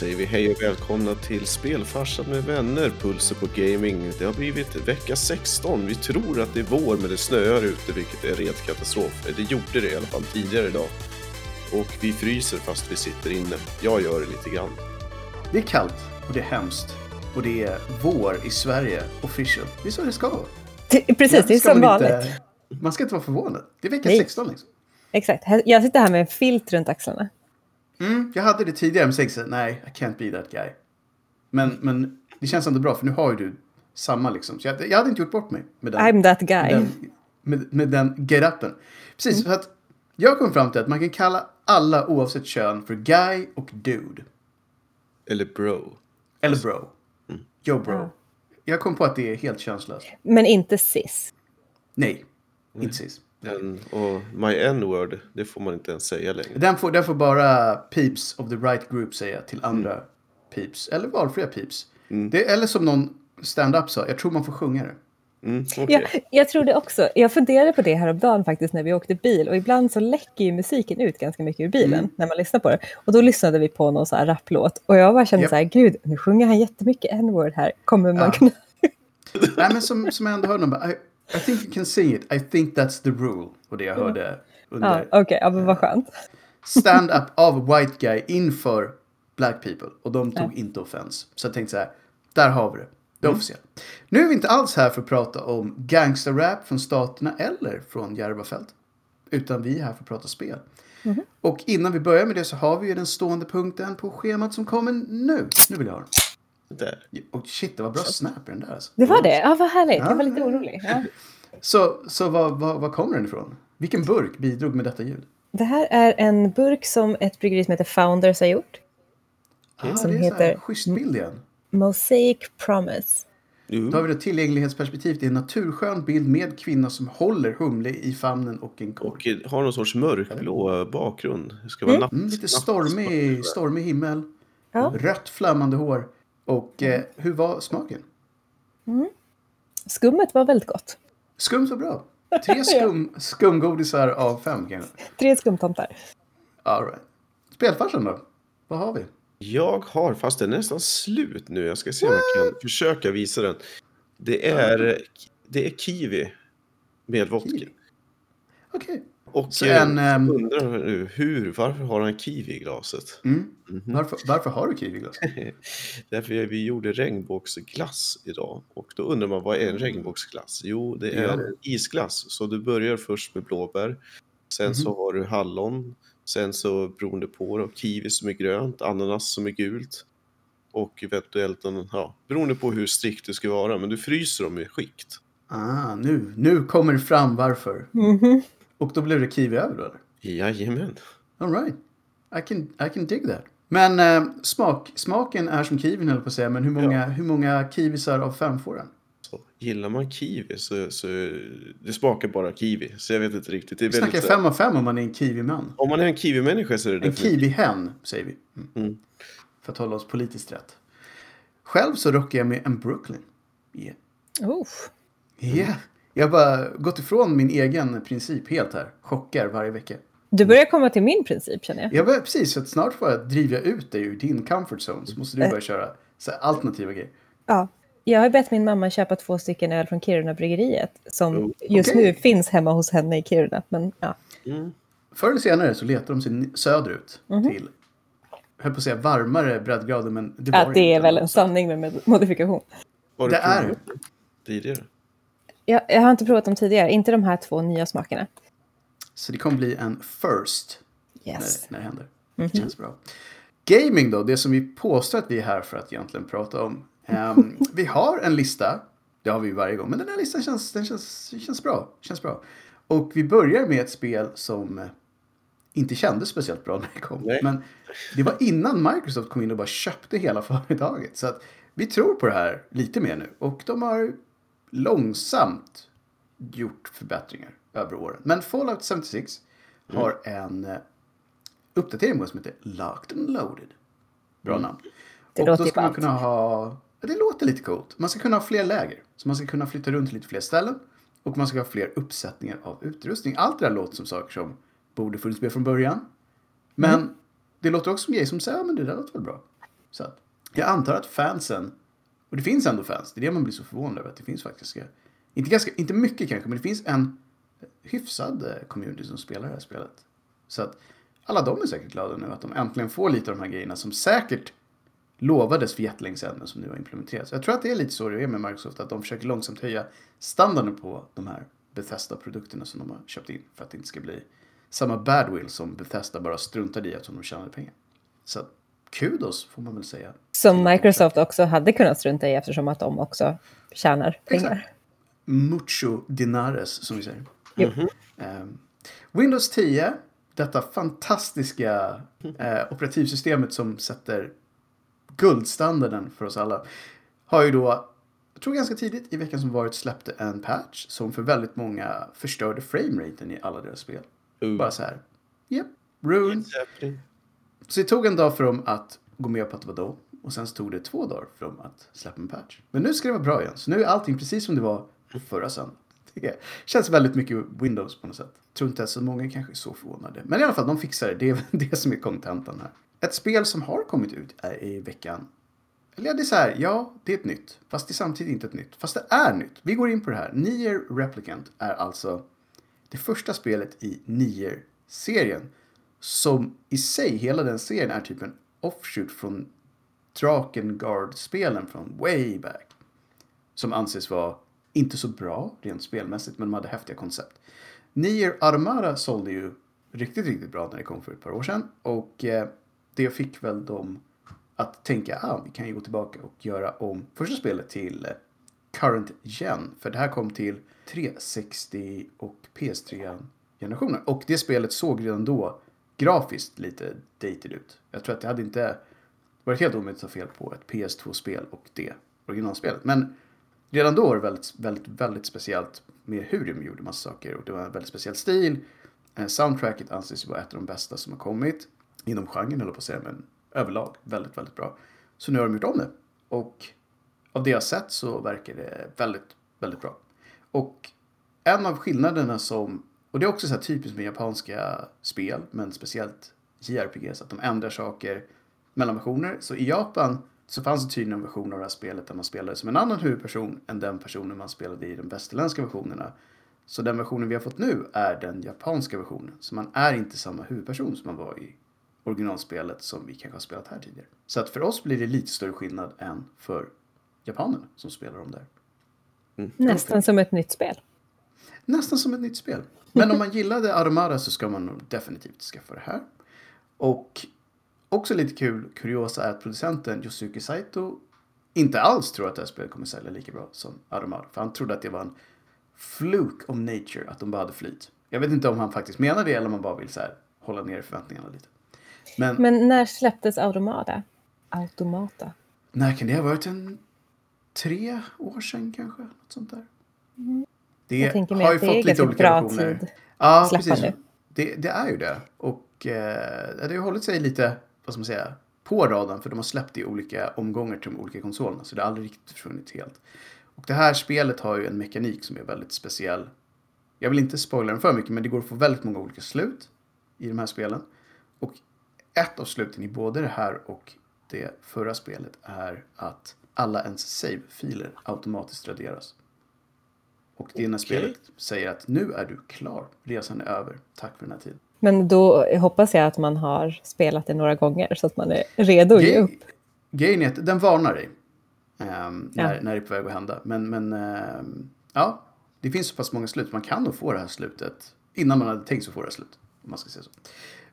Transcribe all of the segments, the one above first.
säger vi hej och välkomna till Spelfarsan med vänner, Pulser på Gaming. Det har blivit vecka 16. Vi tror att det är vår men det snöar ute vilket är red katastrof. Det gjorde det i alla fall tidigare idag. Och vi fryser fast vi sitter inne. Jag gör det lite grann. Det är kallt och det är hemskt. Och det är vår i Sverige, official. Det är så det ska vara. Precis, det är som man vanligt. Man ska inte vara förvånad. Det är vecka Nej. 16 liksom. Exakt. Jag sitter här med en filt runt axlarna. Mm, jag hade det tidigare så här, nej, I can't be that guy. Men, men det känns ändå bra för nu har ju du samma liksom. Så jag, jag hade inte gjort bort mig med den, I'm that guy. den, med, med den get-upen. Precis, för att jag kom fram till att man kan kalla alla oavsett kön för guy och dude. Eller bro. Eller bro. Yo bro. Ja. Jag kom på att det är helt könslöst. Men inte cis. Nej, inte sis. Den, och my n-word, det får man inte ens säga längre. Den får, den får bara peeps of the right group säga till andra peeps. Eller valfria peeps. Det, eller som någon stand-up sa, jag tror man får sjunga det. Mm, okej. Jag, jag tror det också. Jag funderade på det häromdagen faktiskt när vi åkte bil. Och ibland så läcker ju musiken ut ganska mycket ur bilen Mm. när man lyssnar på det. Och då lyssnade vi på någon så här rapplåt. Och jag bara kände Japp. så här, gud, nu sjunger han jättemycket n-word här. Kommer man Ja. kunna... Nej men som, som jag ändå hörde någon bara, I, think you can sing it, I think that's the rule. Och det jag hörde Ja, under Okej, ja, men vad skönt. stand-up av white guy inför black people. Och de tog inte offense. Så jag tänkte så här, där har vi det. Det är officiellt. Nu är vi inte alls här för att prata om gangsterrap från staterna eller från Järvafält. Utan vi är här för att prata spel. Och innan vi börjar med det så har vi ju den stående punkten på schemat som kommer nu. Nu vill jag ha den. Där. Och shit, det var bra snap i den där alltså. Det var det? Ja, vad härligt. Ja. Jag var lite orolig. Ja. Så, så vad, vad, vad kommer den ifrån? Vilken burk bidrog med detta ljud? Det här är en burk som ett bryggeri som heter Founders har gjort. Ah, Som det är heter- här, schysst bild igen. Mosaic Promise. Då har vi det tillgänglighetsperspektiv. Det är en naturskön bild med kvinna som håller humle i famnen och en korg. Och eh, har någon sorts mörkblå bakgrund. Det ska vara natt. Mm, lite stormig, stormig himmel. Ja. Rött flammande hår. Och eh, hur var smaken? Skummet var väldigt gott. Skumt var bra. Tre skum, skumgodisar av fem kanske. Tre skumtomtar. All right. Spelfarsan då? Vad har vi? Jag har, fast den är nästan slut nu. Jag ska se om jag kan försöka visa den. Det är, det är kiwi med vodka. Okej. Och Så eh, en, ehm, undrar nu, hur, varför har han kiwi i glaset? Mm. Mhm. Varför, varför har du kiwiglas? Därför vi gjorde regnbågsglass idag. Och då undrar man, vad är en regnbågsglass? Jo, det är Ja. en isglass. Så du börjar först med blåbär. Sen så har du hallon. Sen så beroende på då, kiwi som är grönt, ananas som är gult. Och eventuellt, en, ja, beroende på hur strikt du ska vara. Men du fryser dem i skikt. Ah, nu, nu kommer det fram varför. Mhm. Och då blev det kiwi över då eller? Jajamän. All right. I can, I can dig that. Men eh, smak, smaken är som kiwin höll på att säga. Men hur många, hur många kiwisar av fem får den? Så, gillar man kiwi så, så det smakar bara kiwi. Så jag vet inte riktigt. Det är Vi snackar fem av fem om man är en kiwiman. Om man är en kiwi-människa så är det En kiwihen, säger vi. Mm. Mm. För att hålla oss politiskt rätt. Själv så rockar jag med en Brooklyn. Yeah. Uff. Yeah. Jag har bara gått ifrån min egen princip helt här. Chockar varje vecka. Du börjar komma till min princip känner jag. Jag börjar, precis, för att snart får jag driva ut dig ur din comfort zone. Så måste du Eh. börja köra så här, alternativa grejer. Ja. Jag har bett min mamma köpa två stycken öl från Kiruna-bryggeriet som Oh, just okej. nu finns hemma hos henne i Kiruna. Men ja, Mm. Förr eller senare så letar de sig söderut Mhm. till, jag höll på att säga varmare breddgrader, men det var att det är väl en sanning med modifikation. Har du Det är- Tidigare? Jag, jag har inte provat dem tidigare, inte de här två nya smakerna. Så det kommer bli en first Yes. när, när det händer. Mhm. Det känns bra. Gaming då, det som vi påstår att vi är här för att egentligen prata om. Ehm, vi har en lista, det har vi ju varje gång, men den här listan känns, den känns, känns, bra, känns bra. Och vi börjar med ett spel som eh, inte kändes speciellt bra när det kom. Nej. Men det var innan Microsoft kom in och bara köpte hela företaget. Så att vi tror på det här lite mer nu. Och de har långsamt gjort förbättringar över åren. Men Fallout 76 har en eh, uppdatering på som heter Locked and Loaded. Bra namn. Det och låter då ska man kunna ha... Ja, det låter lite coolt. Man ska kunna ha fler läger. Så man ska kunna flytta runt till lite fler ställen. Och man ska ha fler uppsättningar av utrustning. Allt det där låter som saker som borde funnits med från början. Men det låter också som grejer som säger, ja men det där låter väl bra. Så att jag antar att fansen, och det finns ändå fans, det är det man blir så förvånad över, att det finns faktiskt, inte, ganska, inte mycket kanske, men det finns en hyfsad eh, community som spelar det här spelet. Så att alla de är säkert glada nu att de äntligen får lite av de här grejerna som säkert lovades för jättelänge sedan men som nu har implementerats. Jag tror att det är lite så det är med Microsoft, att de försöker långsamt höja standarden på de här Bethesda-produkterna som de har köpt in för att det inte ska bli samma badwill som Bethesda bara struntade i eftersom de tjänade pengar. Så att, kudos får man väl säga. Som Microsoft också hade kunnat strunta i eftersom att de också tjänar pengar. Exakt. Mucho dinares som vi säger. Jo. Ehm, Windows 10, detta fantastiska eh, operativsystemet som sätter guldstandarden för oss alla, har ju då, jag tror ganska tidigt i veckan som varit, släppte en patch som för väldigt många förstörde frameraten i alla deras spel. Uh. Bara så här, yep, happening. Så det tog en dag för dem att gå med på att det var då. Och sen så tog det två dagar för dem att släppa en patch. Men nu ska det vara bra igen. Så nu är allting precis som det var förra söndagen. Det känns väldigt mycket Windows på något sätt. Tror inte att så många kanske är så förvånade. Men i alla fall, de fixar det. Det är det som är kontentan här. Ett spel som har kommit ut är i veckan. Eller ja, det är så här, ja, det är ett nytt. Fast det är samtidigt inte ett nytt. Fast det är nytt. Vi går in på det här. Nier Replicant är alltså det första spelet i Nier-serien. Som i sig, hela den serien är typ en offshoot från Drakengard-spelen från way back. Som anses vara inte så bra rent spelmässigt, men de hade häftiga koncept. Nier Armada sålde ju riktigt, riktigt bra när det kom för ett par år sedan. Och eh, det fick väl dem att tänka, ah, vi kan ju gå tillbaka och göra om första spelet till eh, current gen. För det här kom till 360 och PS3-generationen. Och det spelet såg redan då grafiskt lite dated ut. Jag tror att det hade inte varit helt omöjligt att ta fel på ett PS2-spel och det originalspelet. Men redan då var det väldigt, väldigt, väldigt speciellt med hur de gjorde massa saker. Och det var en väldigt speciell stil. Eh, soundtracket anses ju vara ett av de bästa som har kommit. Inom genren, eller på att säga, men överlag väldigt, väldigt bra. Så nu har de gjort om det. Och av det jag har sett så verkar det väldigt, väldigt bra. Och en av skillnaderna som, och det är också så här typiskt med japanska spel, men speciellt JRPGs, att de ändrar saker mellan versioner. Så i Japan så fanns det tydligen en version av det här spelet där man spelade som en annan huvudperson än den personen man spelade i de västerländska versionerna. Så den versionen vi har fått nu är den japanska versionen. Så man är inte samma huvudperson som man var i originalspelet som vi kanske har spelat här tidigare. Så att för oss blir det lite större skillnad än för japanerna som spelar dem där. Nästan som ett nytt spel. Nästan som ett nytt spel. Men om man gillade Armada så ska man nog definitivt skaffa det här. Och också lite kul kuriosa är att producenten Yosuke Saito inte alls tror att det här spelet kommer sälja lika bra som Armada. För han trodde att det var en fluke of nature, att de bara hade flyt. Jag vet inte om han faktiskt menar det eller om han bara vill så här, hålla ner förväntningarna lite. Men, Men när släpptes Automata? Automata? när kan det ha varit? En tre år sedan kanske? Något sånt där. Det mig att det är ganska bra tid. Ja, släppa precis. Det, det är ju det. Och eh, det har ju hållit sig lite, vad ska man säga, på radarn. För de har släppt i olika omgångar till de olika konsolerna. Så det har aldrig riktigt försvunnit helt. Och det här spelet har ju en mekanik som är väldigt speciell. Jag vill inte spoila den för mycket, men det går att få väldigt många olika slut i de här spelen. Och ett av sluten i både det här och det förra spelet är att alla ens save-filer automatiskt raderas. Och det är när Okej. spelet säger att nu är du klar, resan är över, tack för den här tiden. Men då hoppas jag att man har spelat det några gånger så att man är redo att ge upp. Grejen är att den varnar dig ehm, när, Ja. när det är på väg att hända. Men, men ehm, ja, det finns så pass många slut. Man kan nog få det här slutet innan man hade tänkt sig få det här slutet. Om man ska säga så.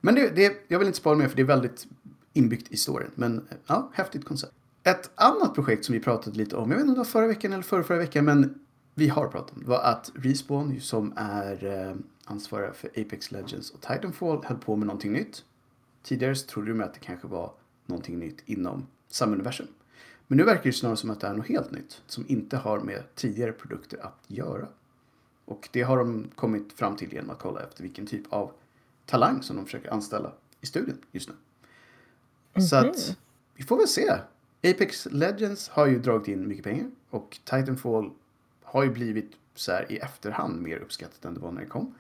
Men det, det, jag vill inte spara mer för det är väldigt inbyggt i storyn. Men ja, häftigt koncept. Ett annat projekt som vi pratade lite om, jag vet inte om det var förra veckan eller förra, förra veckan, men vi har pratat om, var att Respawn, som är eh, ansvariga för Apex Legends och Titanfall, höll på med någonting nytt. Tidigare så trodde de att det kanske var någonting nytt inom samma universum. Men nu verkar det snarare som att det är något helt nytt som inte har med tidigare produkter att göra. Och det har de kommit fram till genom att kolla efter vilken typ av talang som de försöker anställa i studien just nu. Så att vi får väl se. Apex Legends har ju dragit in mycket pengar och Titanfall har ju blivit så här i efterhand mer uppskattat än det var när det kom.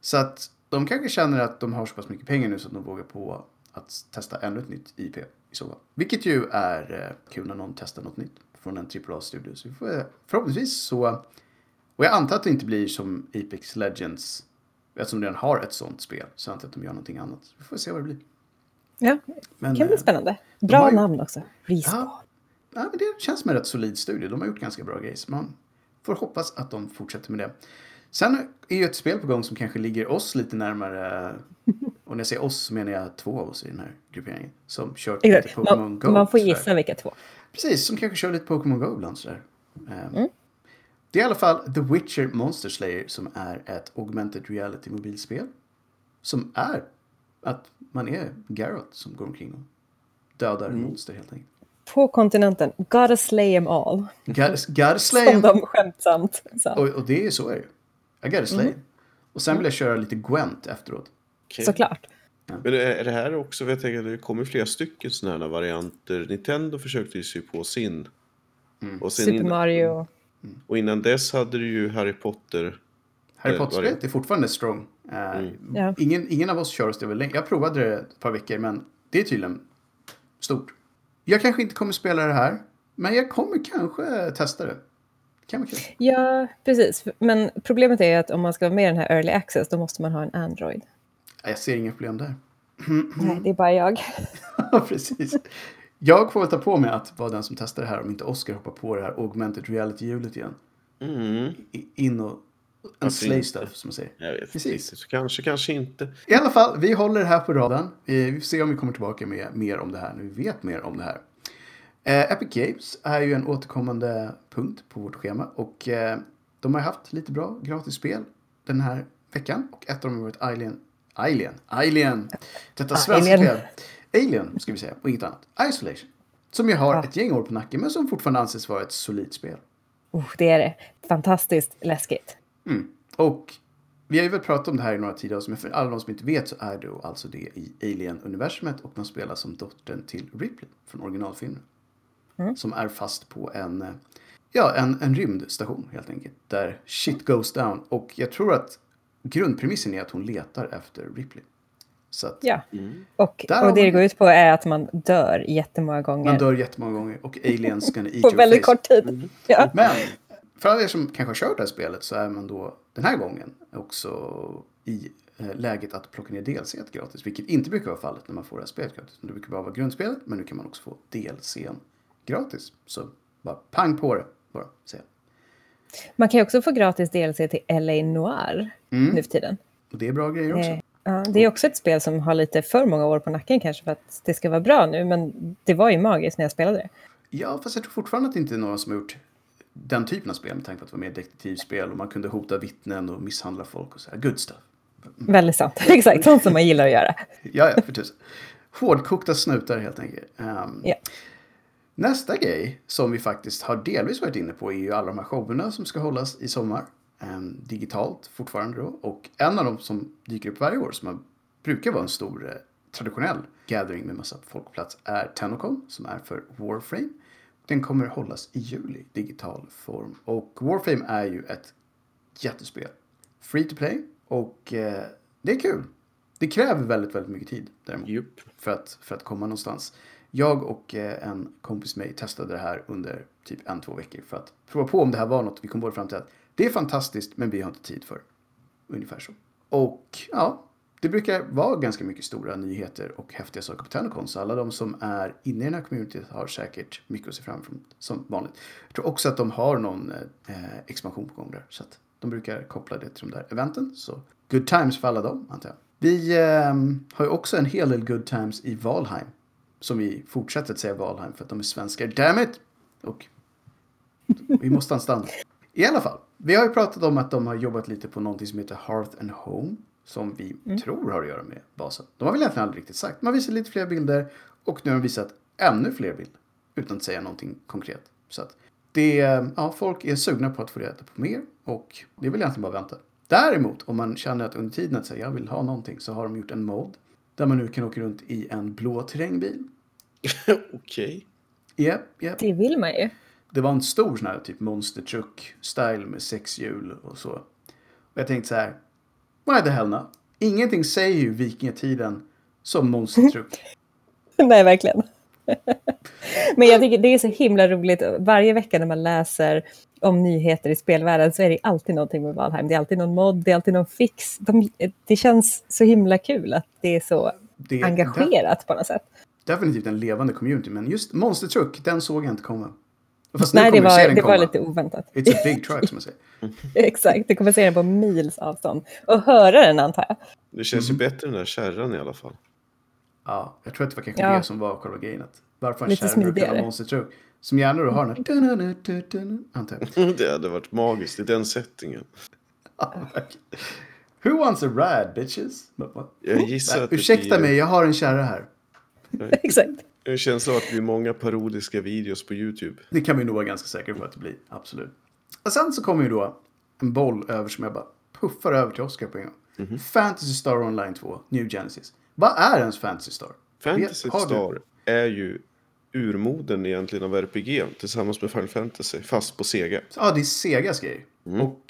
Så att de kanske känner att de har så pass mycket pengar nu så att de vågar på att testa ännu ett nytt IP. i så fall. Vilket ju är eh, kul när någon testar något nytt från en AAA-studio. Så vi får, eh, förhoppningsvis så... Och jag antar att det inte blir som Apex Legends. Eftersom de redan har ett sånt spel. Så jag antar att de gör någonting annat. Vi får se vad det blir. Ja, Men, det kan bli eh, spännande. de Bra ju- namn också. Respawn. Ja, ja, men det känns som en rätt solid studio. De har gjort ganska bra grejer. Man får hoppas att de fortsätter med det. Sen är ju ett spel på gång som kanske ligger oss lite närmare. Och när jag säger oss så menar jag två av oss i den här grupperingen. Som kört lite. Pokémon Go. man får sådär. gissa vilka två. Precis, som kanske kör lite Pokémon Go ibland sådär. Ehm, Mm. Det är i alla fall The Witcher Monster Slayer som är ett augmented reality mobilspel. Som är att man är Garrett som går omkring och dödar Mm. monster helt enkelt. På kontinenten. Gotta slay them all. Gotta, gotta slay Som 'em. de skämtsamt sa. Och, och det är så är det ju. I gotta slay. Mm. Och sen vill jag köra lite Gwent efteråt. Okej. Såklart. Men är det här också, för jag tänker att det kommer flera stycken sådana här varianter. Nintendo försökte ju sy på sin. Mm. Och, sen Super Mario. och innan dess hade du ju Harry Potter. Harry Eh, Potter-spelet är fortfarande strong. Eh, Mm. Ja. ingen, ingen av oss kör det väl länge. Jag provade det ett par veckor men det är tydligen stort. Jag kanske inte kommer spela det här. Men jag kommer kanske testa det. Kan vara kul. Ja, precis. Men problemet är att om man ska vara med i den här early access, då måste man ha en Android. Jag ser inga problem där. Nej, det är bara jag. Ja, precis. Jag får väl ta på mig att vara den som testar det här om inte Oscar hoppar på det här augmented reality-hjulet igen. Mm. In och... En slay stuff som man säger. Jag vet Precis. Så kanske, kanske inte. I alla fall, vi håller det här på radarn. Vi får se om vi kommer tillbaka med mer om det här när vi vet mer om det här. Eh, Epic Games är ju en återkommande punkt på vårt schema och eh, de har haft lite bra gratis spel den här veckan och ett av dem har varit Alien. Alien? Alien! Detta svenska Alien. spel. Alien, ska vi säga, och inget annat. Isolation. Som ju har Ja. ett gäng år på nacken men som fortfarande anses vara ett solidt spel. Oh, det är det. Fantastiskt läskigt. Mm. Och vi har ju väl pratat om det här i några tidigare avsnitt, men för alla de som inte vet så är det alltså det i Alien-universumet och man spelar som dottern till Ripley från originalfilmen. Mm. Som är fast på en, ja, en, en rymdstation helt enkelt. Där shit goes down. Och jag tror att grundpremissen är att hon letar efter Ripley. Så att Ja. Mm. Och, och det det går ut på är att man dör jättemånga gånger. man dör jättemånga gånger och aliens gonna eat på väldigt face. kort tid. Ja. Men för alla er som kanske har kört det här spelet så är man då den här gången också i eh, läget att plocka ner DLC gratis. Vilket inte brukar vara fallet när man får det här spelet gratis. Det brukar bara vara grundspelet men nu kan man också få DLCn gratis. Så bara pang på det bara. Säga. Man kan ju också få gratis DLC till LA Noir Mm. nu för tiden. Och det är bra grejer också. Eh, Ja, det är också ett spel som har lite för många år på nacken kanske för att det ska vara bra nu, men det var ju magiskt när jag spelade det. Ja, fast jag tror fortfarande att det inte är några som har gjort den typen av spel med tanke på att det var mer detektivspel och man kunde hota vittnen och misshandla folk och så här. Good stuff. Väldigt sant. Exakt, sånt som man gillar att göra. Ja, ja, för tusen. Hårdkokta snutar helt enkelt. Ehm, Ja. Nästa grej som vi faktiskt har delvis varit inne på är ju alla de här showerna som ska hållas i sommar. Ehm, digitalt fortfarande då. Och en av dem som dyker upp varje år som har- brukar vara en stor eh, traditionell gathering med massa folk på plats är Tenocon som är för Warframe. Den kommer hållas i juli digital form. Och Warframe är ju ett jättespel. Free to play och eh, det är kul. Det kräver väldigt, väldigt mycket tid däremot Jupp. för att, för att komma någonstans. Jag och eh, en kompis med mig testade det här under typ en, två veckor för att prova på om det här var något. Vi kom båda fram till att det är fantastiskt men vi har inte tid för. Ungefär så. Och ja, det brukar vara ganska mycket stora nyheter och häftiga saker på Tenocon. Så alla de som är inne i den här communityt har säkert mycket att se fram emot som vanligt. Jag tror också att de har någon eh, expansion på gång där. Så att de brukar koppla det till de där eventen. Så good times för alla dem antar jag. Vi eh, har ju också en hel del good times i Valheim. Som vi fortsätter att säga Valheim för att de är svenskar. Damn it! Och vi måste ha en standard. I alla fall, vi har ju pratat om att de har jobbat lite på någonting som heter Hearth and Home. Som vi tror har att göra med basen. De har väl egentligen aldrig riktigt sagt. Man visar lite fler bilder och nu har de visat ännu fler bilder. Utan att säga någonting konkret. Så att det, ja, folk är sugna på att få reda på mer och det är väl egentligen bara att vänta. Däremot, om man känner att under tiden att säga jag vill ha någonting så har de gjort en mod. Där man nu kan åka runt i en blå terrängbil. Okej. Japp, japp. Det vill man ju. Det var en stor sån här typ monster truck style med sex hjul och så. Och jag tänkte så här. Why the hell not? Ingenting säger ju vikingatiden som monster truck. Nej, verkligen. Men jag tycker det är så himla roligt. Varje vecka när man läser om nyheter i spelvärlden så är det alltid någonting med Valheim. Det är alltid någon mod, det är alltid någon fix. De, det känns så himla kul att det är så Det engagerat på något sätt. definitivt en levande community, men just Monster Truck, den såg jag inte komma. Fast Nej, det var, det var lite oväntat. It's a big truck som man säger. Exakt, det kommer se den på mils avstånd. Och höra den antar jag. Det känns Mhm. ju bättre än den där kärran i alla fall. Ja, jag tror att det var kanske Ja. det som var själva grejen. att Varför en kärra brukar ha smidigare. Monster Truck? Som gärna då har den här... jag. Det hade varit magiskt i den settingen. Who wants a rad, bitches? Jag gissar att det Ursäkta blir- mig, jag har en kärra här. Exakt. En känsla av att det blir många parodiska videos på YouTube. Det kan vi nog vara ganska säkra på att det blir. Absolut. Och sen så kommer ju då en boll över som jag bara puffar över till Oscar på en gång. Mhm. Fantasy Star Online 2, New Genesis. Vad är ens Fantasy Star? Fantasy Vet- har du- Star är ju urmoden egentligen av RPG tillsammans med Final Fantasy, fast på Sega. Ja, det är Segas grej. Mm. Och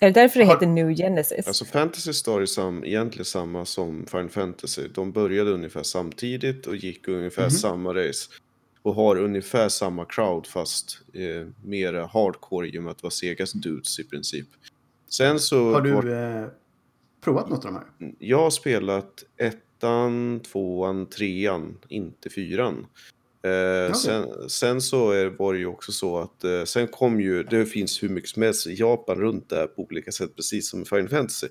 Är det därför det Har- heter New Genesis? Alltså Fantasy Star är sam, egentligen samma som Final Fantasy. De började ungefär samtidigt och gick ungefär Mhm. samma race. Och har ungefär samma crowd fast eh, mer hardcore i och med att det var Segas dudes i princip. Sen så... har var- du eh, provat något av de här? Jag har spelat ettan, tvåan, trean, inte fyran. Eh, sen, sen så är, var det ju också så att eh, sen kom ju, det finns hur mycket som helst i Japan runt där på olika sätt, precis som Final Fantasy.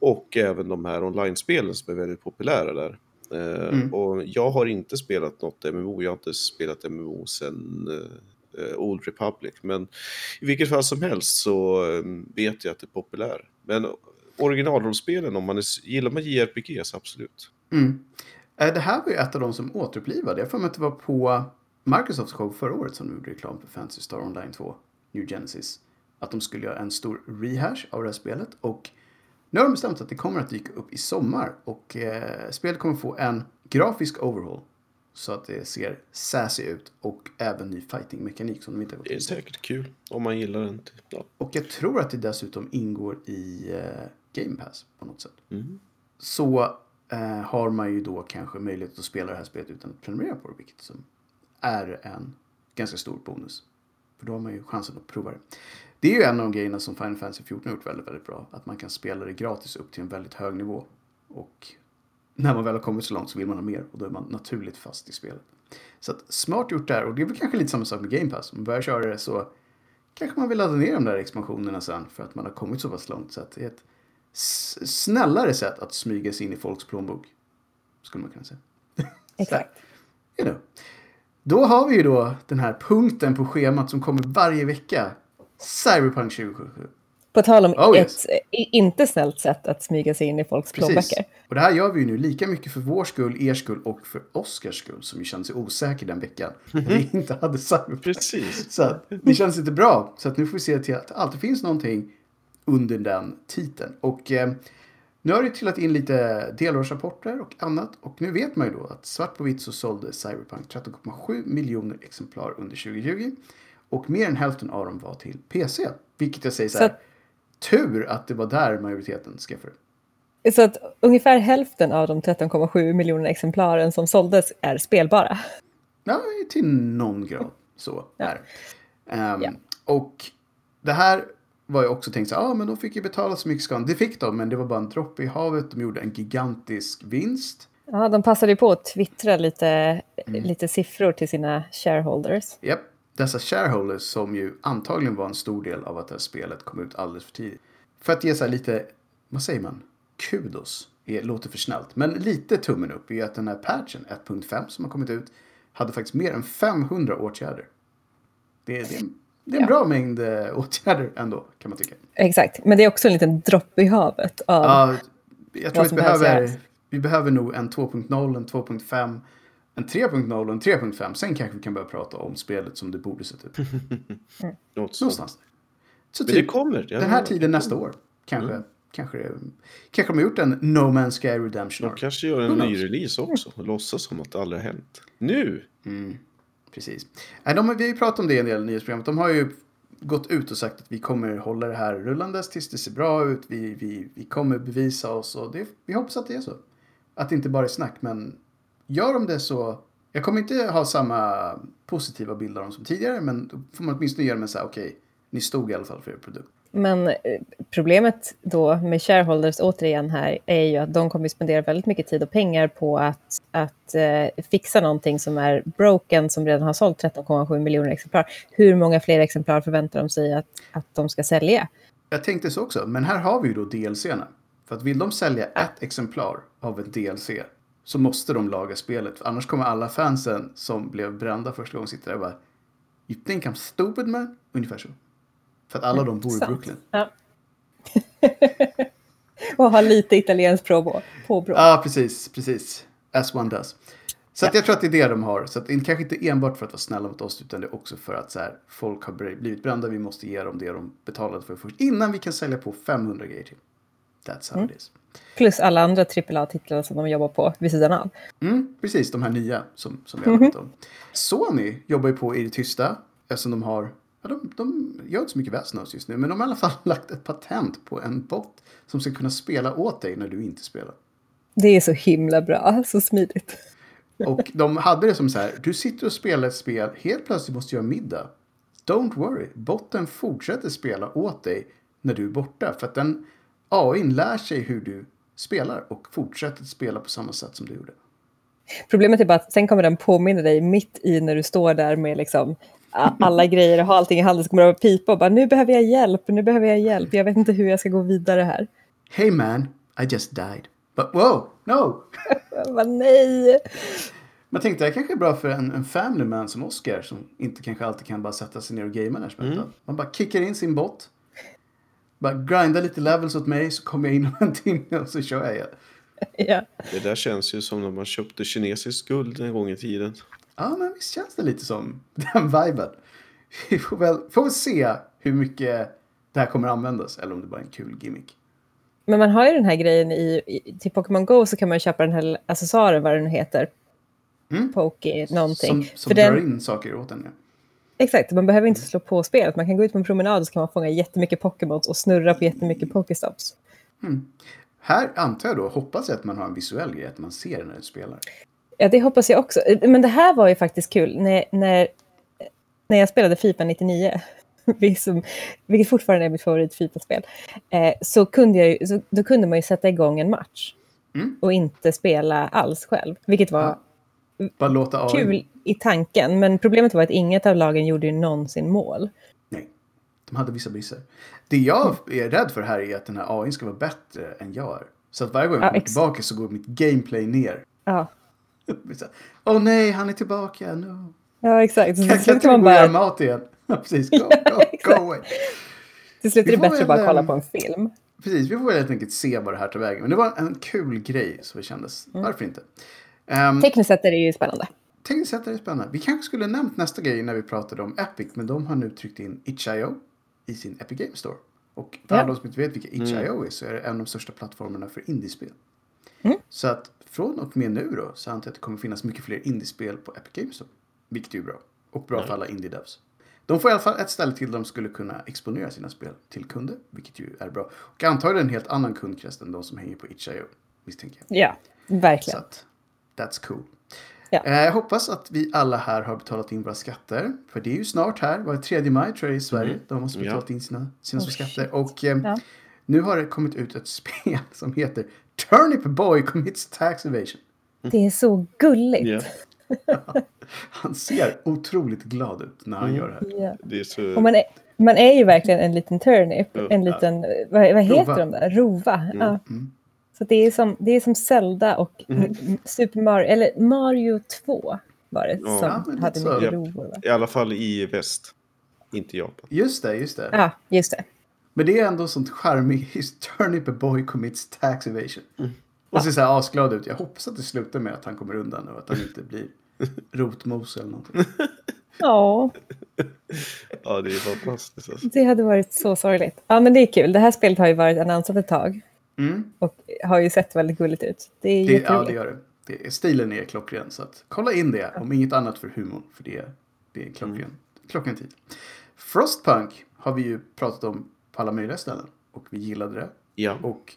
Och även de här online-spelen som är väldigt populära där. Eh, Mm. Och jag har inte spelat något MMO, jag har inte spelat MMO sen Old Republic. Men i vilket fall som helst så vet jag att det är populär. Men originalrollspelen, om man är, gillar man JRPG så absolut. Mm. Eh, Det här var ju ett av de som återupplivade. Jag får mig att det var på Microsofts show förra året som de gjorde reklam för Fantasy Star Online 2, New Genesis. Att de skulle göra en stor rehash av det här spelet. Och nu har de bestämt att det kommer att dyka upp i sommar. Och eh, spelet kommer få en grafisk overhaul. Så att det ser sassy ut. Och även ny fighting-mekanik som de inte har gått Det är säkert kul om man gillar den. Ja. Och jag tror att det dessutom ingår i eh, Game Pass på något sätt. Mm. så eh, har man ju då kanske möjlighet att spela det här spelet utan att prenumerera på det, vilket som är en ganska stor bonus. För då har man ju chansen att prova det. Det är ju en av de grejerna som Final Fantasy 14 har gjort väldigt, väldigt bra. Att man kan spela det gratis upp till en väldigt hög nivå. Och när man väl har kommit så långt så vill man ha mer och då är man naturligt fast i spelet. Så att smart gjort där och det är väl kanske lite samma sak med Game Pass. Om man börjar köra det så kanske man vill ladda ner de där expansionerna sen för att man har kommit så pass långt. Så att det är ett snällare sätt att smyga sig in i folks plånbok. Skulle man kunna säga. Exakt. You know. Då har vi ju då den här punkten på schemat som kommer varje vecka. Cyberpunk 2077. På tal om Oh, yes. ett inte snällt sätt att smyga sig in i folks Precis. plånböcker. Och det här gör vi ju nu lika mycket för vår skull, er skull och för Oscars skull som ju kände sig osäker den veckan. När vi inte hade Cyberpunk. Precis. Så att det känns inte bra. Så att nu får vi se till att det alltid finns någonting under den titeln. Och eh, nu har det trillat in lite delårsrapporter och annat. Och nu vet man ju då att svart på vitt så sålde Cyberpunk 13,7 miljoner exemplar under 2020. Och mer än hälften av dem var till PC. Vilket jag säger så här. Så- Tur att det var där majoriteten skaffade. Så att ungefär hälften av de 13,7 miljoner exemplaren som såldes är spelbara. Ja, till någon grad så är Ehm, Ja. Och det här var ju också tänkt så ja ah, men de fick ju betala så mycket skador. Det fick de, men det var bara en droppe i havet. De gjorde en gigantisk vinst. Ja, de passade ju på att twittra lite, Mm. lite siffror till sina shareholders. Japp, dessa shareholders som ju antagligen var en stor del av att det här spelet kom ut alldeles för tidigt. För att ge så här lite, vad säger man, kudos. Det låter för snällt, men lite tummen upp är ju att den här patchen 1.5 som har kommit ut hade faktiskt mer än 500 åtgärder. Det, är- det, är en- det är en Ja. bra mängd eh, åtgärder ändå, kan man tycka. Exakt, men det är också en liten droppe i havet av... Ja, jag tror Vad att som vi behöver, vi behöver nog en 2.0, en 2.5, en 3.0 och en 3.5. Sen kanske vi kan börja prata om spelet som det borde sett ut. Sånt. Någonstans. Så Men det typ kommer. den här tiden nästa år. Kanske, Mm. kanske, kanske de har gjort en No Man's Sky Redemption De kanske gör en ny release också och låtsas som att det aldrig har hänt. Nu! Mm, precis. Äh, de, vi har ju pratat om det i en del i nyhetsprogrammet. De har ju gått ut och sagt att vi kommer hålla det här rullandes tills det ser bra ut. Vi, vi, vi kommer bevisa oss och det, vi hoppas att det är så. Att det inte bara är snack, men gör de det så Jag kommer inte ha samma positiva bild av dem som tidigare, men då får man åtminstone göra med så här, okej, ni stod i alla fall för er produkt. Men eh, problemet då med shareholders återigen här är ju att de kommer att spendera väldigt mycket tid och pengar på att, att eh, fixa någonting som är broken, som redan har sålt 13,7 miljoner exemplar. Hur många fler exemplar förväntar de sig att, att de ska sälja? Jag tänkte så också, men här har vi ju då DLC-erna. För att vill de sälja ett exemplar av ett DLC så måste de laga spelet. För annars kommer alla fansen som blev brända första gången sitta där och bara You think I'm stupid man? Ungefär så. För att alla de bor i Sant. Brooklyn. Ja. och ha lite italienskt påbrå. påbrå. Ja, ah, precis, precis. As one does. Så att jag tror att det är det de har. Så att kanske inte enbart för att vara snälla mot oss utan det är också för att så här, folk har blivit brända. Vi måste ge dem det de betalade för först innan vi kan sälja på 500 grejer till. That's how it is. Plus alla andra AAA-titlar som de jobbar på vid sidan av. Mm, precis, de här nya som, som vi har pratat om. Sony jobbar ju på i det tysta eftersom de har, ja, de, de gör inte så mycket väsen av sig just nu, men de har i alla fall lagt ett patent på en bot som ska kunna spela åt dig när du inte spelar. Det är så himla bra, så smidigt. Och de hade det som så här, du sitter och spelar ett spel, helt plötsligt måste du göra middag. Don't worry, botten fortsätter spela åt dig när du är borta. För att den AI lär sig hur du spelar och fortsätter spela på samma sätt som du gjorde. Problemet är bara att sen kommer den påminna dig mitt i när du står där med liksom alla grejer och har allting i handen så kommer det att pipa och bara nu behöver jag hjälp, nu behöver jag hjälp, jag vet inte hur jag ska gå vidare här. Hey man, I just died. But wow, no! Bara, nej! Man tänkte det här kanske är bra för en, en family man som Oscar som inte kanske alltid kan bara sätta sig ner och gamea när som helst. Man bara kickar in sin bot. Bara grinda lite levels åt mig så kommer jag in om en timme och så kör jag igen. Ja. Det där känns ju som när man köpte kinesisk guld en gång i tiden. Ja, men visst känns det lite som den viben. Vi får väl, får väl se hur mycket det här kommer användas eller om det bara är en kul gimmick. Men man har ju den här grejen i, i till Pokémon Go så kan man köpa den här accessoaren, vad den nu heter. Mm. Poke någonting. Som, som För drar den, in saker åt en. Ja. Exakt, man behöver inte slå på spelet. Man kan gå ut på en promenad och så kan man fånga jättemycket Pokémons och snurra på jättemycket Pokéstops. Här antar jag då, hoppas jag att man har en visuell grej, att man ser när du spelar. Ja, det hoppas jag också. Men det här var ju faktiskt kul. När, när, när jag spelade Fifa 99, vilket som- vilket fortfarande är mitt favorit Fifa-spel, eh, så, kunde jag ju, så då kunde man ju sätta igång en match Mm. och inte spela alls själv, vilket var Ja. Bara låta AI... kul i tanken. Men problemet var att inget av lagen gjorde ju någonsin mål. Nej, de hade vissa brister. Det jag är rädd för här är att den här AI ska vara bättre än jag är. Så att varje gång jag Ja, kommer ex- tillbaka så går mitt gameplay ner. Ja, Åh oh, nej, han är tillbaka. No. ja exakt. Så Kan, kan inte man och göra bara... mat igen? Ja, precis. Go, go, go away. Till slut är Vi det får bättre att bara kolla ehm, på en film. Precis, vi får väl helt enkelt se vad det här tar vägen. Men det var en kul grej så det kändes. Mm. Varför inte? Um, Tekniskt sett är det ju spännande. Tekniskt sett är det spännande. Vi kanske skulle nämnt nästa grej när vi pratade om Epic, men de har nu tryckt in Itch.io i sin Epic Game Store. Och för Ja. alla som inte vet vilka Itch.io är så är det en av de största plattformarna för indiespel. Mm. Så att från och med nu då så antar jag att det kommer finnas mycket fler indiespel på Epic Games Store. Vilket är ju bra. Och bra för alla indie-devs. De får i alla fall ett ställe till där de skulle kunna exponera sina spel till kunder, vilket ju är bra. Och antagligen en helt annan kundkrets än de som hänger på Itch.io, misstänker jag. Ja, Så verkligen. att, that's cool. Ja. Eh, Jag hoppas att vi alla här har betalat in våra skatter. För det är ju snart här, var det 3 maj tror jag i Sverige. De måste Ja. betalat in sina, sina Oh, skatter. Och eh, Ja. Nu har det kommit ut ett spel som heter Turnip Boy Commits Tax Evasion. Det är så gulligt. Ja, Han ser otroligt glad ut när han Mm. gör det här. Ja. det är så... Och man, är, man är ju verkligen en liten turnip. Ja. En liten, vad, vad heter Rova. de där? Rova. Ja. Mm. Så det är, som, det är som Zelda och Mm. Super Mario, eller Mario 2 var det Ja. som Ja, hade mycket rovor. I alla fall i väst. Inte Japan. Just det, just det. Ja, just det. Men det är ändå sånt charmigt. Turnip Boy Commits Tax Evasion. Mm. Och ser så här asglad ut. Jag hoppas att det slutar med att han kommer undan och att han inte blir rotmos eller någonting. Ja, Ja, det är fantastiskt. Alltså. det hade varit så sorgligt. Ja, men det är kul. Det här spelet har ju varit annonsat ett tag Mm. och har ju sett väldigt gulligt ut. Det är Det, ja, det gör det. det är, stilen är klockren. Så att, kolla in det, om inget annat för humorn. För det, är- det är klockren, klockren tid. Frostpunk har vi ju pratat om på alla möjliga ställen. Och vi gillade det. Ja. Och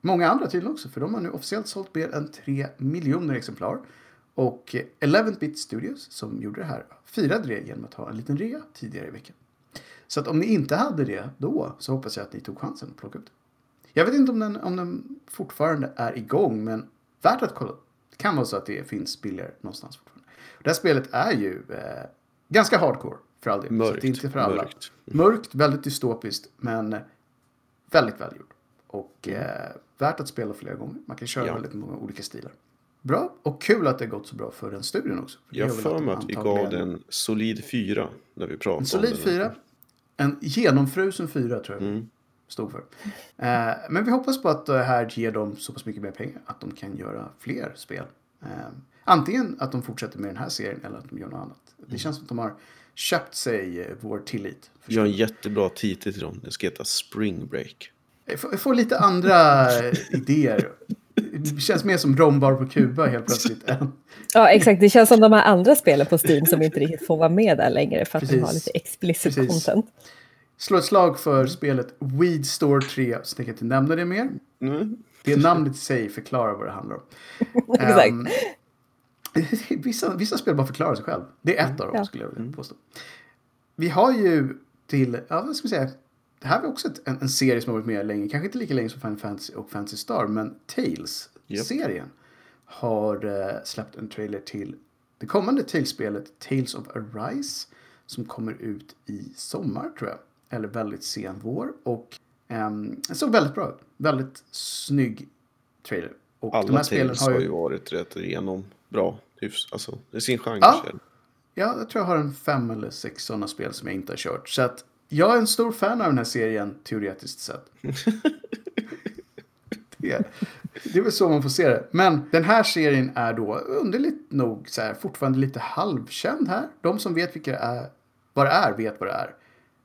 många andra tydligen också. För de har nu officiellt sålt mer än 3 miljoner exemplar. Och 11-bit Studios som gjorde det här firade det genom att ha en liten rea tidigare i veckan. Så att om ni inte hade det då så hoppas jag att ni tog chansen att plocka upp det. Jag vet inte om den, om den fortfarande är igång men värt att kolla. Det kan vara så att det finns billigare någonstans fortfarande. Det här spelet är ju eh, ganska hardcore för all del. Mörkt. Inte för alla. Mörkt. Mörkt, väldigt dystopiskt men väldigt välgjort. Och eh, värt att spela flera gånger. Man kan köra Ja. väldigt många olika stilar. Bra och kul att det har gått så bra för den studien också. För Jag för mig att vi gav den solid fyra när vi pratade En solid om den. fyra. En genomfrusen fyra tror jag Mm. stod för. Eh, men vi hoppas på att det här ger dem så pass mycket mer pengar att de kan göra fler spel. Eh, antingen att de fortsätter med den här serien eller att de gör något annat. Mm. Det känns som att de har köpt sig eh, vår tillit. Vi har en jättebra titel till dem. Den ska heta Spring Break. Jag får, jag får lite andra eh, idéer. Det känns mer som rombar på Kuba helt plötsligt. än- Ja, exakt. Det känns som de här andra spelen på Steam som inte riktigt får vara med där längre för att de Precis. har lite explicit Precis. content. Slå ett slag för spelet Weed Store 3, så tänker jag inte nämna det mer. Mm. Det namnet i sig förklarar vad det handlar om. Exakt. Ehm, vissa, vissa spel bara förklarar sig själv. Det är ett av dem skulle jag vilja påstå. Vi har ju till, ja vad ska vi säga, det här är också ett, en, en serie som har varit med länge, kanske inte lika länge som Final Fantasy och Fantasy Star, men Tales-serien har eh, släppt en trailer till det kommande Tales-spelet Tales of Arise som kommer ut i sommar tror jag, eller väldigt sen vår och um, såg väldigt bra ut. Väldigt snygg trailer. Och de Alla här spelen Tales har har ju... ju varit rätt igenom bra. Hyfs, alltså, det är sin genre. Ja. Ja, jag tror jag har en fem eller sex sådana spel som jag inte har kört. Så att jag är en stor fan av den här serien, teoretiskt sett. det, det är väl så man får se det. Men den här serien är då underligt nog så här, fortfarande lite halvkänd här. De som vet vilka det är, vad det är vet vad det är.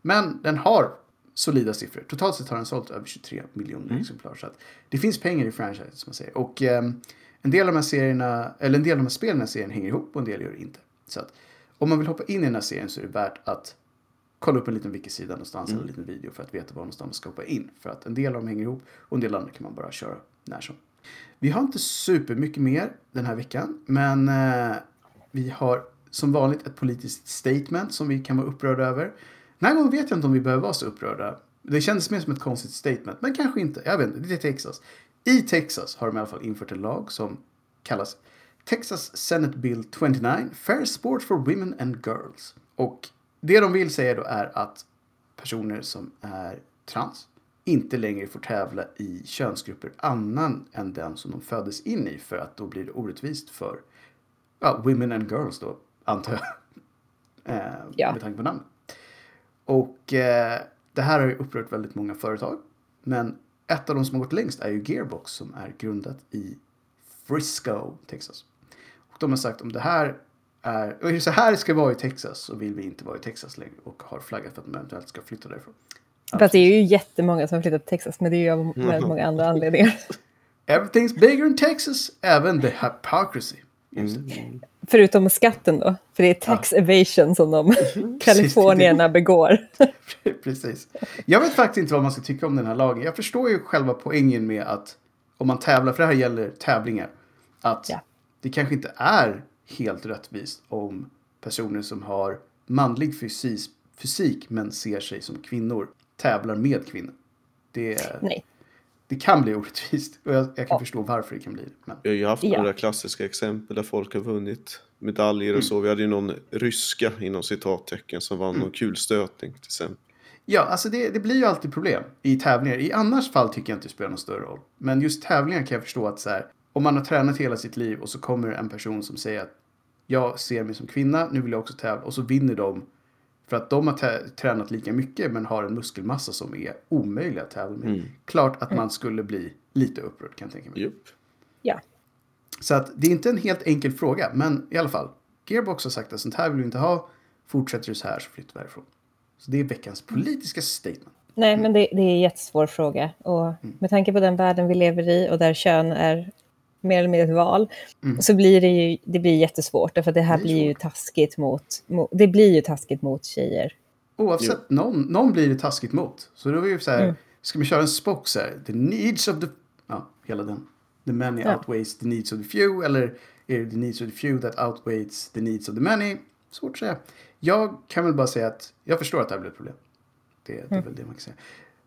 Men den har solida siffror. Totalt sett har den sålt över 23 miljoner exemplar. Så att det finns pengar i franchise som man säger. Och ehm, en del av de här serierna, eller en del av de här spelen i den här serien hänger ihop och en del gör det inte. Så att om man vill hoppa in i den här serien så är det värt att kolla upp en liten wiki-sida någonstans eller en liten video för att veta var någonstans man ska hoppa in. För att en del av dem hänger ihop och en del andra kan man bara köra när som. Vi har inte supermycket mer den här veckan, men eh, vi har som vanligt ett politiskt statement som vi kan vara upprörda över. Den här gången vet jag inte om vi behöver vara så upprörda. Det kändes mer som ett konstigt statement, men kanske inte. Jag vet inte, det är Texas. I Texas har de i alla fall infört en lag som kallas Texas Senate Bill 29, Fair Sport for Women and Girls. Och det de vill säga då är att personer som är trans inte längre får tävla i könsgrupper annan än den som de föddes in i för att då blir det orättvist för ja, women and girls då, antar jag. Eh, Ja. Med tanke på namnet. Och eh, det här har ju upprört väldigt många företag. Men ett av de som har gått längst är ju Gearbox som är grundat i Frisco, Texas. Och de har sagt om det här är, och så här ska vara i Texas så vill vi inte vara i Texas längre och har flaggat för att de eventuellt ska flytta därifrån. Fast det är ju jättemånga som har flyttat till Texas, men det är ju av väldigt många andra anledningar. Everything's bigger in Texas, även the hypocrisy. Just det. Mm. Förutom skatten då, för det är tax evasion som de kalifornierna begår. Precis. Jag vet faktiskt inte vad man ska tycka om den här lagen. Jag förstår ju själva poängen med att om man tävlar, för det här gäller tävlingar, att Ja. det kanske inte är helt rättvist om personer som har manlig fysik, fysik men ser sig som kvinnor tävlar med kvinnor. Det, Nej. Det kan bli orättvist och jag, jag kan Ja. förstå varför det kan bli det. Men, Vi har ju haft Ja. några klassiska exempel där folk har vunnit medaljer och så. Vi hade ju någon ryska inom citattecken som vann någon kulstötning till exempel. Ja, alltså det, det blir ju alltid problem i tävlingar. I annars fall tycker jag inte det spelar någon större roll. Men just tävlingar kan jag förstå att så här, om man har tränat hela sitt liv och så kommer en person som säger att jag ser mig som kvinna, nu vill jag också tävla. Och så vinner de för att de har tränat lika mycket men har en muskelmassa som är omöjlig att tävla med. Mm. Klart att man skulle bli lite upprörd kan jag tänka mig. Jupp. Ja. Så att det är inte en helt enkel fråga, men i alla fall. Gearbox har sagt att sånt här vill vi inte ha. Fortsätter det så här så flyttar vi härifrån. Så det är veckans politiska statement. Nej, men det, det är en jättesvår fråga. Och med tanke på den världen vi lever i och där kön är mer eller mindre ett val, så blir det ju det blir jättesvårt. Därför att det här Det blir ju taskigt mot, mot, det blir ju taskigt mot tjejer. Oavsett, någon, någon blir det taskigt mot. Så då är ju så här, ska vi köra en spox här? The needs of the... Ja, hela den. The many Ja. outweighs the needs of the few. Eller Är det the needs of the few that outweighs the needs of the many? Svårt att säga. Jag kan väl bara säga att jag förstår att det här blir ett problem. Det, det är väl det man kan säga.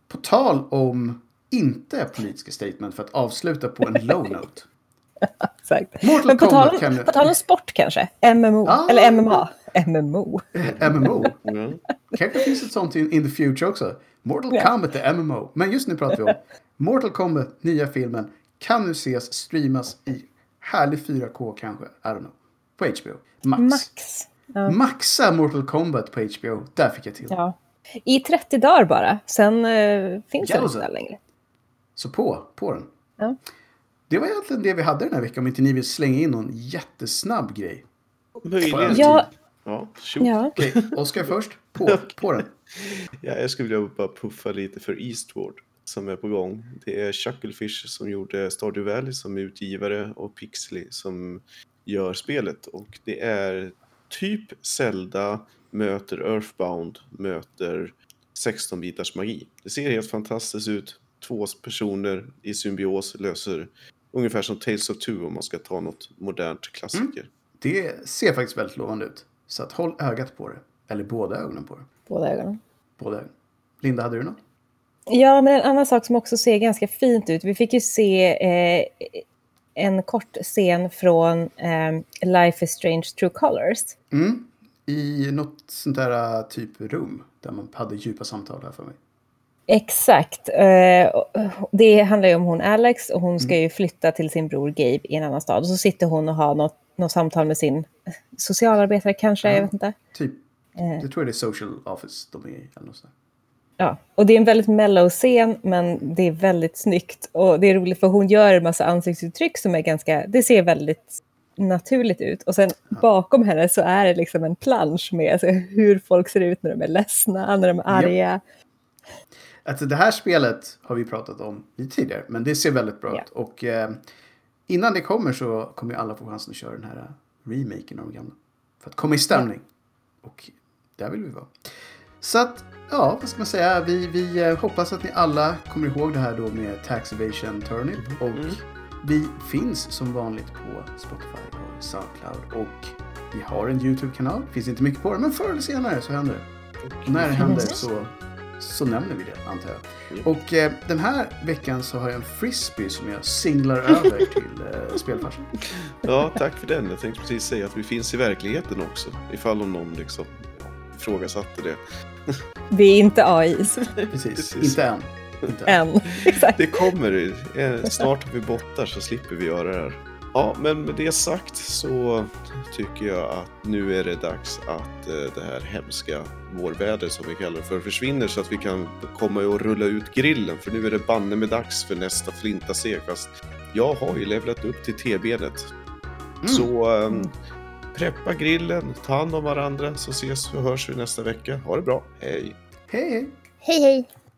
På tal om inte politiska statement för att avsluta på en low note. Exakt. Mortal Men på tal, kan- på tal om sport kanske? MMO? Ah. Eller MMA? MMO? MMO. Ja. Kanske finns ett sånt in, in the future också. Mortal Ja. Kombat är MMO. Men just nu pratar vi om Mortal Kombat, nya filmen, kan nu ses streamas i härlig 4K kanske. I don't know. På HBO. Max. Max. Ja. Maxa Mortal Kombat på HBO. Där fick jag till. ja. I 30 dagar bara. Sen eh, finns den inte längre. Så på, på den. Ja. Det var egentligen det vi hade den här veckan. Om inte ni vill slänga in någon jättesnabb grej. Möjligen. Ja. Ja. Ja. Okej, Oskar först. På, på den. Ja, jag skulle vilja bara puffa lite för Eastward som är på gång. Det är Chucklefish som gjorde Stardew Valley som är utgivare och Pixley som gör spelet. Och det är typ Zelda möter Earthbound möter 16-bitars magi. Det ser helt fantastiskt ut. Två personer i symbios löser ungefär som Tales of Two om man ska ta något modernt klassiker. Det ser faktiskt väldigt lovande ut. Så att håll ögat på det. Eller båda ögonen på det. Båda ögonen. Båda ögonen. Linda, hade du något? Ja, men en annan sak som också ser ganska fint ut. Vi fick ju se eh, en kort scen från eh, Life is Strange True Colors. Mm. I något sånt där typ rum. Där man hade djupa samtal här för mig. Exakt. Eh, det handlar ju om hon Alex och hon ska ju flytta till sin bror Gabe i en annan stad. Och så sitter hon och har något, något samtal med sin socialarbetare kanske, jag vet inte. Typ. Eh. Jag tror det är social office de är i. Eller något. Ja, och det är en väldigt mellow scen, men det är väldigt snyggt. Och det är roligt för hon gör en massa ansiktsuttryck som är ganska, det ser väldigt naturligt ut. Och sen bakom henne så är det liksom en plansch med alltså, hur folk ser ut när de är ledsna, när de är arga. Alltså det här spelet har vi pratat om tidigare. Men det ser väldigt bra Ja. ut. Och eh, innan det kommer så kommer ju alla få chansen att köra den här remaken av de gamla. För att komma i stämning. Och där vill vi vara. Så att, ja, vad ska man säga? Vi, vi eh, hoppas att ni alla kommer ihåg det här då med Tax Evasion Turnip. Och vi finns som vanligt på Spotify och Soundcloud. Och vi har en YouTube-kanal. Finns inte mycket på den, men förr eller senare så händer det. Och när det händer så, så nämner vi det, antar jag. Och eh, den här veckan så har jag en frisbee som jag singlar över till eh, spelfarsan. Ja, tack för den. Jag tänkte precis säga att vi finns i verkligheten också. Ifall om någon liksom ifrågasatte det. Vi är inte AIs Precis, Precis. inte än. Inte än. än. Exakt. Det kommer. eh, Snart har vi bottar så slipper vi göra det här. Ja, men med det sagt så tycker jag att nu är det dags att eh, det här hemska vårväder som vi kallar det för försvinner så att vi kan komma och rulla ut grillen. För nu är det banne med dags för nästa flintaseg. Fast jag har ju levlat upp till T-benet. Mm. Så um, preppa grillen, ta hand om varandra så ses och hörs vi nästa vecka. Ha det bra, hej! Hej, hej! Hej hej!